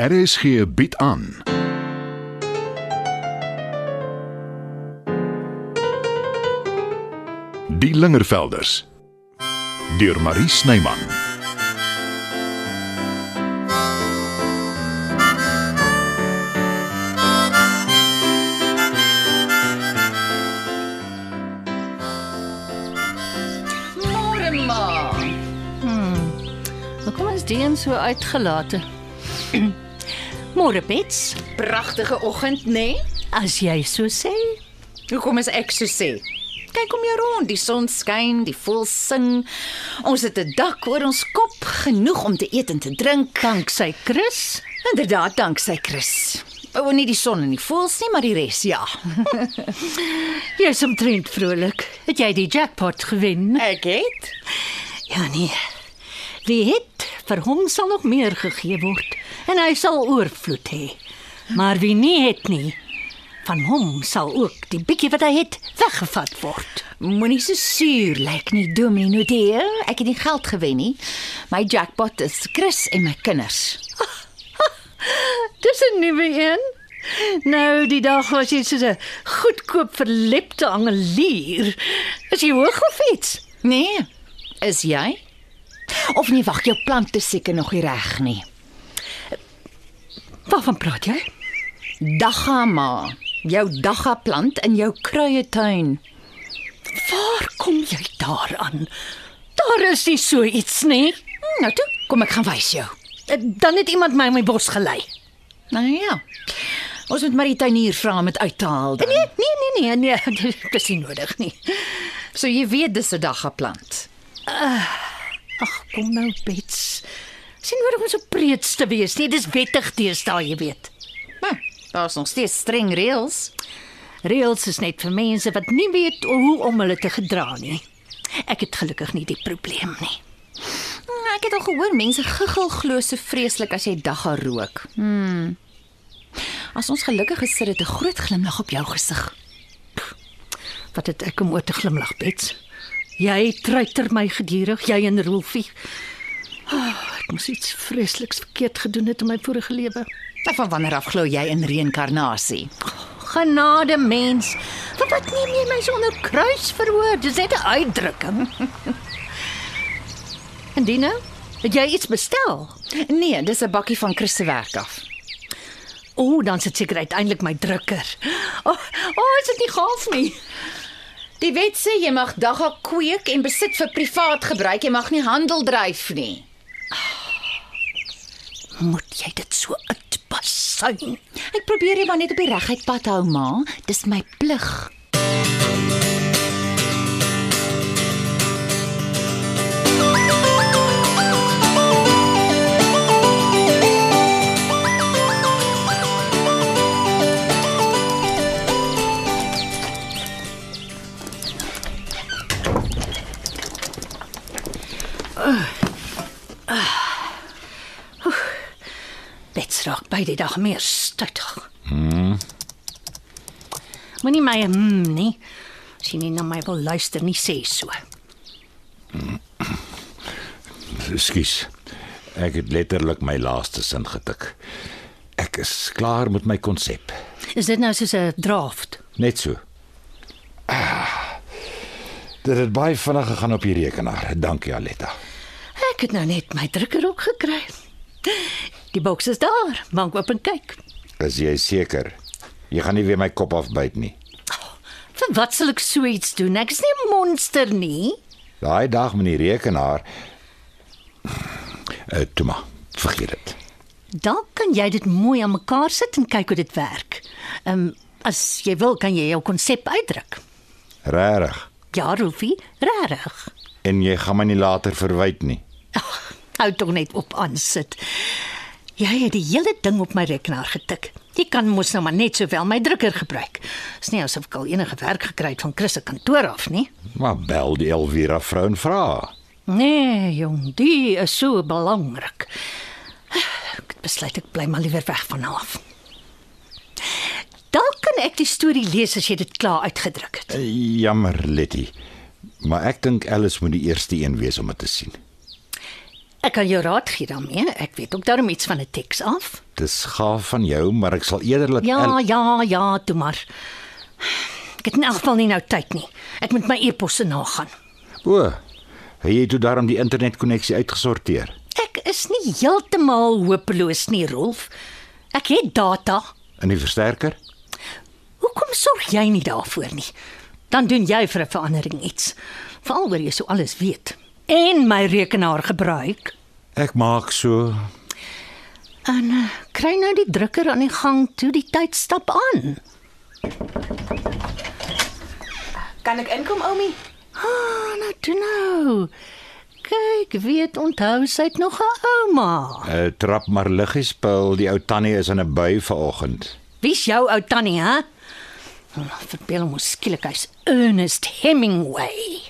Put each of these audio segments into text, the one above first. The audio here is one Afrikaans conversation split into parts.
RSG bied aan. Die Lingervelders deur Marie Snyman. Môre ma. Hoekom is die een so uitgelate? Môre Bets, Pragtige oggend, nê? Nee? as jy so sê. Hoekom is ek so sê? Kyk om jou rond, die son skyn, die voëls sing. Ons het 'n dak oor ons kop, genoeg om te eet en te drink. Danksy Chris. Inderdaad, danksy Chris. O, nie die son en die voëls nie, maar die res, ja. Jy's omtrent vrolik. Het jy die jackpot gewen? Ek het. Ja nee. Wie het vir hom sal nog meer gegee word en hy sal oorvloed hê. Maar wie nie het nie, van hom sal ook die bietjie wat hy het weggevat word. Moenie so suur lyk nie, Dominee Nodee. Ek het nie geld gewen nie. My jackpot is Chris en my kinders. Dis 'n nuwe een. Nou die dag was jy so 'n goedkoop verlepte angelier. Is jy hoog of iets? Nee, is jy? Of nee, wag, jou plant is seker nog nie reg nie. Waarvan praat jy? Dagga ma, jou dagga plant in jou kruietuin. Waar kom jy daaraan? Daar is nie so iets nie. Hm, Nou toe, kom ek gaan wys jou. Dan het iemand my in my bos gelei. Nou ja. Ons moet maar die tuinier vra om dit uit te haal dan. Nee, nee, nee, nee, nee, dis nie nodig nie. So jy weet dis 'n dagga plant. Kom nou, Bets. Sien nodig om so preets te wees nie. Dis wettig deesdae, jy weet. Nou, daar's nog steeds streng reëls. Reëls is net vir mense wat nie weet hoe om hulle te gedra nie. Ek het gelukkig nie die probleem nie. Hm, Ek het al gehoor mense giggel glo so vreeslik as jy dagga rook. Hmm. As ons gelukkig gesit het 'n groot glimlag op jou gesig. Wat het ek om oor te glimlag, Bets? Jy treiter my gedurig, jy en Rolfie. Oh, ek moes iets vreesliks verkeerd gedoen het in my vorige lewe. Nou van wanneer af glo jy in reïnkarnasie? Genade mens. Wat wat neem jy my sonder kruis verhoor? Dis net 'n uitdrukking. en Dina, het jy iets bestel? Nee, dis 'n bakkie van Chris se werk af. O, oh, dan sit seker uiteindelik my drukker. O, oh, oh, is dit nie gaaf nie? Die wet sê jy mag dagga kweek en besit vir privaat gebruik, jy mag nie handel dryf nie. Moet jy dit so uitbasuin? Ek probeer jy maar net op die reguit pad hou, ma. Dis my plig. Bets raak by die dag meer stuttig. Hmm. Moenie my hmm nie. As jy nie na my wil luister nie, sê so. Ekskuus. Ek het letterlik my laaste sin getik. Ek is klaar met my konsep. Is dit nou soos 'n draft? Net so. Ah, dit het baie vinnig gegaan op die rekenaar. Dankie Aletta. Ek het nou net my drukker ook gekry. Die boks is daar. Maak oop en kyk. Is jy seker? Jy gaan nie weer my kop afbyt nie. Vir wat sal ek so iets doen? Ek is nie 'n monster nie. Daai dag met die rekenaar. Uh, toe maar, vergeet dit. Dalk kan jy dit mooi aan mekaar sit en kyk hoe dit werk. Ehm um, as jy wil kan jy jou konsep uitdruk. Regtig. Ja, Rufie, regtig. En jy gaan my nie later verwyd nie. Ag, hou tog net op aan sit. Jy het die hele ding op my rekenaar getik. Jy kan mos nou maar net sowel my drukker gebruik. Is nie asof ek al enige werk gekry het van Chris se kantoor af nie. Maar bel die Elvira vrou en vra. Nee, jong, die is so belangrik. Ek besluit ek bly maar liewer weg van haar af. Dalk kan ek die storie lees as jy dit klaar uitgedruk het. Eh, Jammer, Letty. Maar ek dink Alice moet die eerste een wees om dit te sien. Ek kan jou raad gee daarmee. Ek weet ook daarom iets van 'n teks af. Dis gaaf van jou, maar ek sal eerder laat Ja, El- ja, ja, toe maar. Ek het in elk geval nie nou tyd nie. Ek moet my e-posse nagaan. O. Het jy toe daarom die internetkonneksie uitgesorteer? Ek is nie heeltemal hopeloos nie, Rolf. Ek het data. In die versterker? Hoekom sorg jy nie daarvoor nie? Dan doen jy vir 'n verandering iets. Veral oor jy so alles weet en my rekenaar gebruik. Ek maak so. En uh, kry nou die drukker aan die gang toe die tyd stap aan. Kan ek inkom, Oumi? Ah, nou toe nou. Kyk, weet onthou sy't nog 'n ouma. Uh, trap maar liggies, Paul. Die ou tannie is in 'n bui vanoggend. Wie's jou ou tannie, hè? Oh, verbeel hom skielik hy's Ernest Hemingway.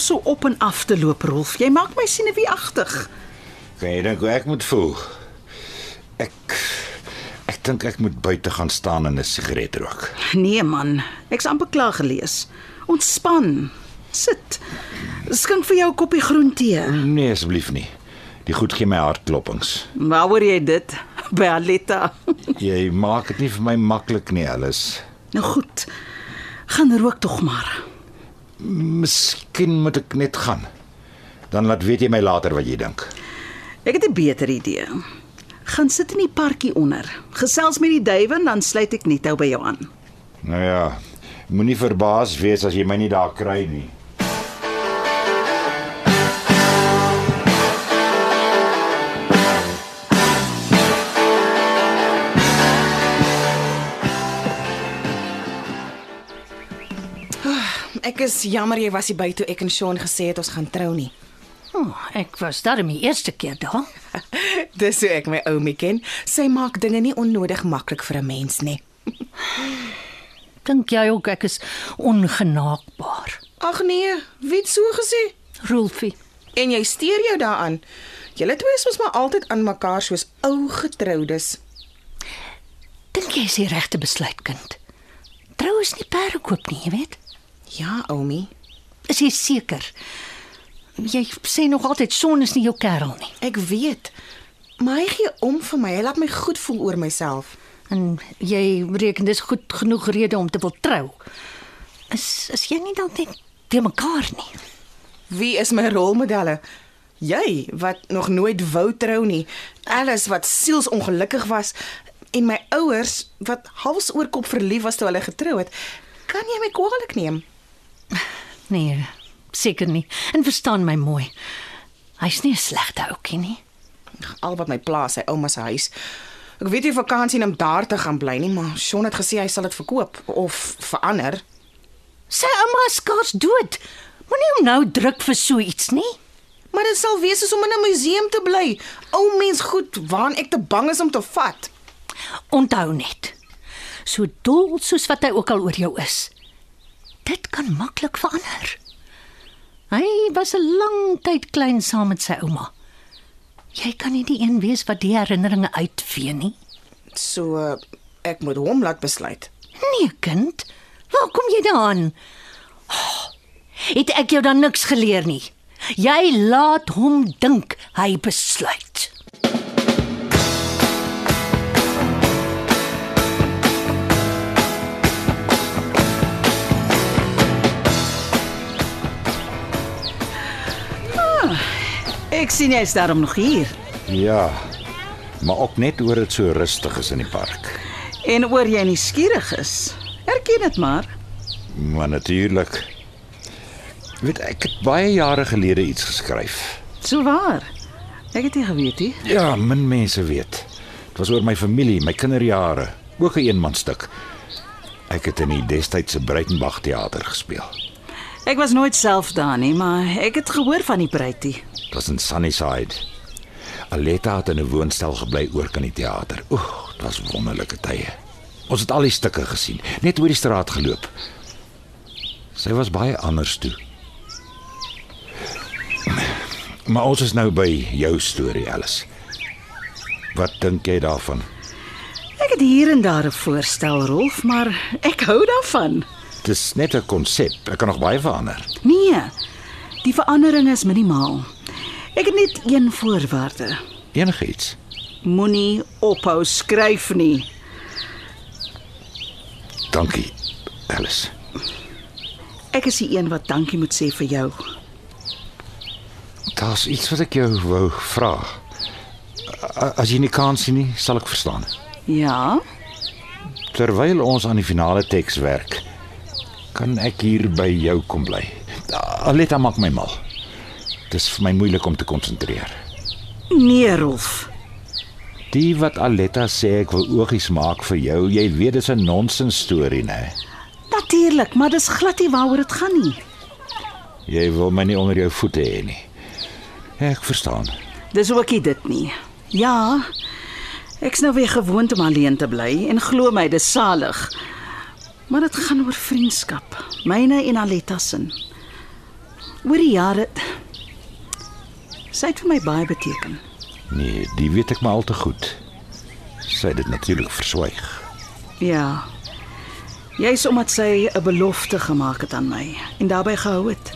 So op en af te loop, Rolf. Jy maak my sien wie agtig. Kan jy dink hoe ek moet voel? Ek ek dink ek moet buite gaan staan en 'n sigaret rook. Nee man, ek's amper klaar gelees. Ontspan. Sit. Skink vir jou 'n koppie groen tee. Nee, asseblief nie. Die goed gee my hartklopings. Waaroor jy dit? By Aletta. Jy maak dit nie vir my maklik nie, Alice. Nou goed. Gaan rook tog maar. Miskien moet ek net gaan. Dan laat weet jy my later wat jy dink. Ek het 'n beter idee. Gaan sit in die parkie onder. Gesels met die duwe en dan sluit ek net ou by jou aan. Nou ja, moenie verbaas wees as jy my nie daar kry nie. Ek is jammer jy was nie by toe ek en Sean gesê het ons gaan trou nie. Oh, ek was daar my eerste keer daar. Dis hoe ek my oumie ken. Sy maak dinge nie onnodig maklik vir 'n mens nie. Dink jy ook ek is ongenaakbaar? Ag nee, wie het so gesê? Rolfie, En jy steur jou daaraan. Julle twee is mos maar altyd aan mekaar soos ou getroudes. dink jy is die regte besluit, kind? Trou is nie perdekoop nie, jy weet. Ja, oumie. Is jy seker? Jy sê nog altyd son is nie jou kerel nie. Ek weet. Maar hy gee om vir my. Hy laat my goed voel oor myself. En jy reken dis goed genoeg rede om te wil trou. Is is jy nie dan net te mekaar nie? Wie is my rolmodelle? Jy wat nog nooit wou trou nie. Alice wat sielsongelukkig was en my ouers wat hals oor kop verlief was toe hulle getrou het. Kan jy my kwaadlik neem? Nee, seker nie. En verstaan my mooi. Hy's nie 'n slegte ouetjie nie. Al wat my pla is sy ouma se huis. Ek weet nie vakansie om daar te gaan bly nie, maar Sean het gesê hy sal dit verkoop of verander. Sy ouma is skaars dood. Moenie hom nou druk vir so iets nie. Maar dit sal wees soos om in 'n museum te bly. Ou mens goed waaraan ek te bang is om te vat. Onthou net. So dol soos wat hy ook al oor jou is. Dit kan maklik verander. Hy was 'n lang tyd klein saam met sy ouma. Jy kan nie die een wees wat die herinneringe uitvee nie. So ek moet hom laat besluit. Nee, kind. Waar kom jy daaraan? Oh, het ek jou dan niks geleer nie? Jy laat hom dink hy besluit. Ek sien jy's daarom nog hier. Ja. Maar ook net oor dit so rustig is in die park. En oor jy nuuskierig is. Erken dit maar. Maar natuurlik. Weet ek het baie jare gelede iets geskryf. So waar. Ek het nie geweet nie. Ja, min mense weet. Dit was oor my familie, my kinderjare, ook 'n eenmanstuk. Ek het in die destydse Breitenberg teater gespeel. Ek was nooit self daar nie, maar ek het gehoor van die Breitie. Dit was in Sunnyside. Aletta het in 'n woonstel gebly oor kan die teater. Oeg, dit was wonderlike tye. Ons het al die stukke gesien, net oor die straat geloop. Sy was baie anders toe. Maar ons is nou by jou storie, Alice. Wat dink jy daarvan? Ek het hier en daar 'n voorstel, Rolf, maar ek hou daarvan. Dis net 'n konsep. Ek kan nog baie verander. Nee. Die verandering is minimaal. Ek het net een voorwaarde. Enigiets. Moenie ophou skryf nie. Dankie, Alice. Ek is die een wat dankie moet sê vir jou. Daar's iets wat ek jou wou vra. As jy nie kan sien nie, sal ek verstaan. Ja, Terwyl ons aan die finale teks werk, kan ek hier by jou kom bly. Aletta maak my mal. Dis vir my moeilik om te konsentreer. nee, Rolf. Die wat Aletta sê ek wil oogies maak vir jou, jy weet dis 'n nonsens storie, né? Natuurlik, maar dis glad nie waaroor dit gaan nie. Jy wil my nie onder jou voete hê nie. Ek verstaan. Dis ook nie dit nie. Ja. Ek's nou weer gewoond om alleen te bly en glo my, dis salig. Maar dit gaan oor vriendskap, myne en Aletta se. Oor die jare sy het vir my baie beteken. Nee, die weet ek maar al te goed. Sy het dit natuurlik verswyg. Ja. Jy's omdat sy 'n belofte gemaak het aan my en daarbey gehou het.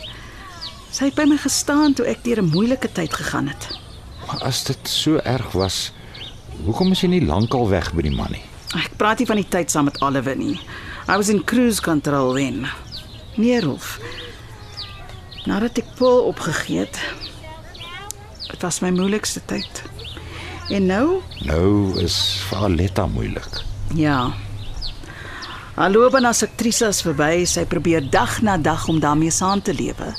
Sy het by my gestaan toe ek deur 'n moeilike tyd gegaan het. Maar as dit so erg was, hoekom is jy nie lankal weg by die man nie? Ek praat nie van die tyd saam met Oliver nie. I was in cruise control then. Nee, Rolf. Nadat ek Paul opgegee het, dit was my moeilikste tyd. En nou, Nou is vir Aletta moeilik. ja. Haar loopbaan as aktrise is verby. Sy probeer dag na dag om daarmee saam te lewe.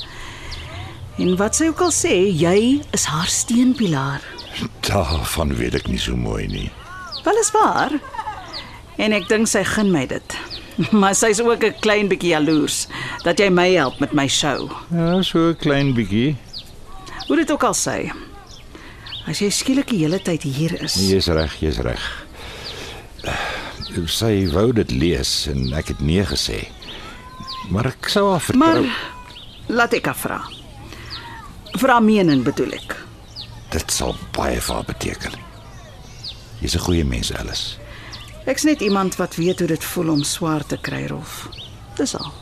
En wat sy ook al sê, jy is haar steunpilaar. Daarvan weet ek nie so mooi nie. Wel is waar. En ek dink sy gun my dit. Maar sy's ook 'n klein bietjie jaloers dat jy my help met my show. Ja, so 'n klein bietjie. Hoe dit ook al sê. As jy skielik die hele tyd hier is. Jy's reg, jy's reg. Sy wou dit lees en ek het nee gesê. Maar ek sou haar vertrou. Maar laat ek haar vra. Vra mening bedoel ek. dit sal baie vir haar beteken. Jy's 'n goeie mens, Alice. Ek's net iemand wat weet hoe dit voel om swaar te kry, Rolf. Dis al.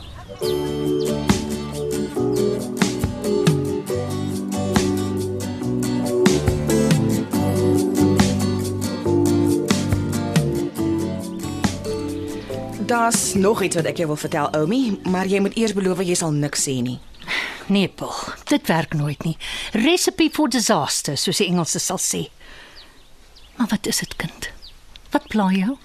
Daar's nog iets wat ek jou wil vertel, Oumi, maar jy moet eers beloof jy sal niks sê nie. Nee, Paul, dit werk nooit nie. Recipe for disaster, soos die Engelse sal sê. Maar wat is dit, kind? Wat pla jou?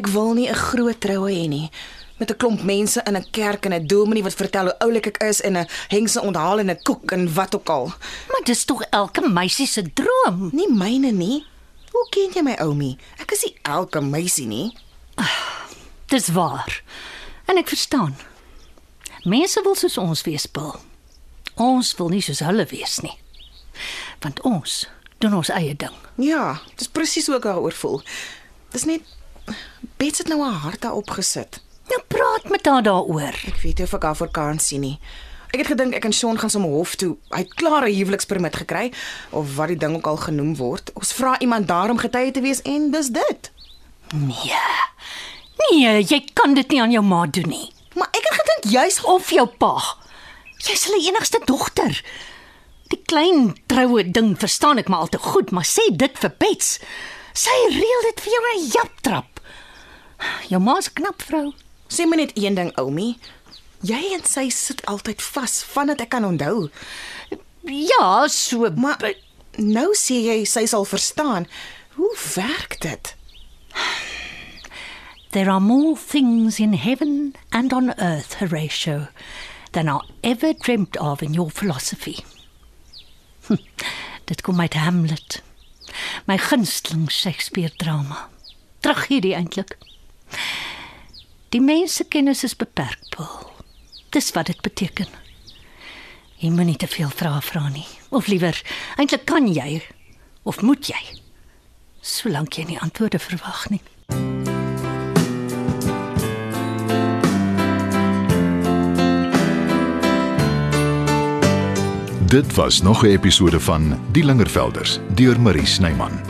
Ek wil nie 'n groot troue hê nie met 'n klomp mense in 'n kerk en 'n dominee wat vertel hoe oulik ek is en 'n hengse onthaal en 'n koek en wat ook al. Maar dis tog elke meisie se droom. Nie myne nie. Hoe ken jy my Oumi? Ek is nie elke meisie nie. Dis waar. En ek verstaan. Mense wil soos ons wees, Paul. Ons wil nie soos hulle wees nie. Want ons doen ons eie ding. Ja, dis presies hoe ek daaroor voel. Dis net Bets het nou haar hart daarop gesit. Nou praat met haar daaroor. Ek weet nie of ek haar voor kan sien nie. Ek het gedink ek en Sean gaan sommer hof toe. Hy het klaar 'n huwelikspermit gekry of wat die ding ook al genoem word. Ons vra iemand daar om getuie te wees en dis dit. Nee. Nee, jy kan dit nie aan jou ma doen nie. Maar ek het gedink jy's Of jou pa. Jy's hulle enigste dogter. Die klein troue ding verstaan ek maar al te goed, maar sê dit vir Bets. Sy reël dit vir jou 'n japtrap. Jou ma's knap vrou. Sê my net een ding, Oumi. Jy en sy sit altyd vas vandat ek kan onthou. Ja, so Maar nou sê jy sy sal verstaan. Hoe werk dit? There are more things in heaven and on earth, Horatio, than are ever dreamt of in your philosophy. Dit kom uit Hamlet. My gunsteling Shakespeare drama. Terug hierdie eintlik. Die mense kennis is beperk, Paul. Dis wat dit beteken. Jy moenie te veel vrae vra nie. Of liewer, eintlik kan jy of moet jy? Solank jy nie antwoorde verwag nie. Dit was nog 'n episode van Die Lingervelders deur Marie Snyman.